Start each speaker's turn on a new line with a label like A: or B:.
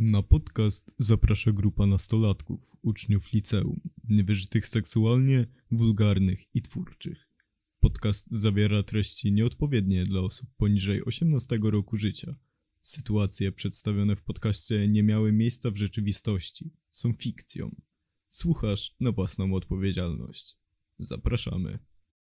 A: Na podcast zaprasza grupa nastolatków, uczniów liceum, niewyżytych seksualnie, wulgarnych i twórczych. Podcast zawiera treści nieodpowiednie dla osób poniżej 18 roku życia. Sytuacje przedstawione w podcaście nie miały miejsca w rzeczywistości, są fikcją. Słuchasz na własną odpowiedzialność. Zapraszamy.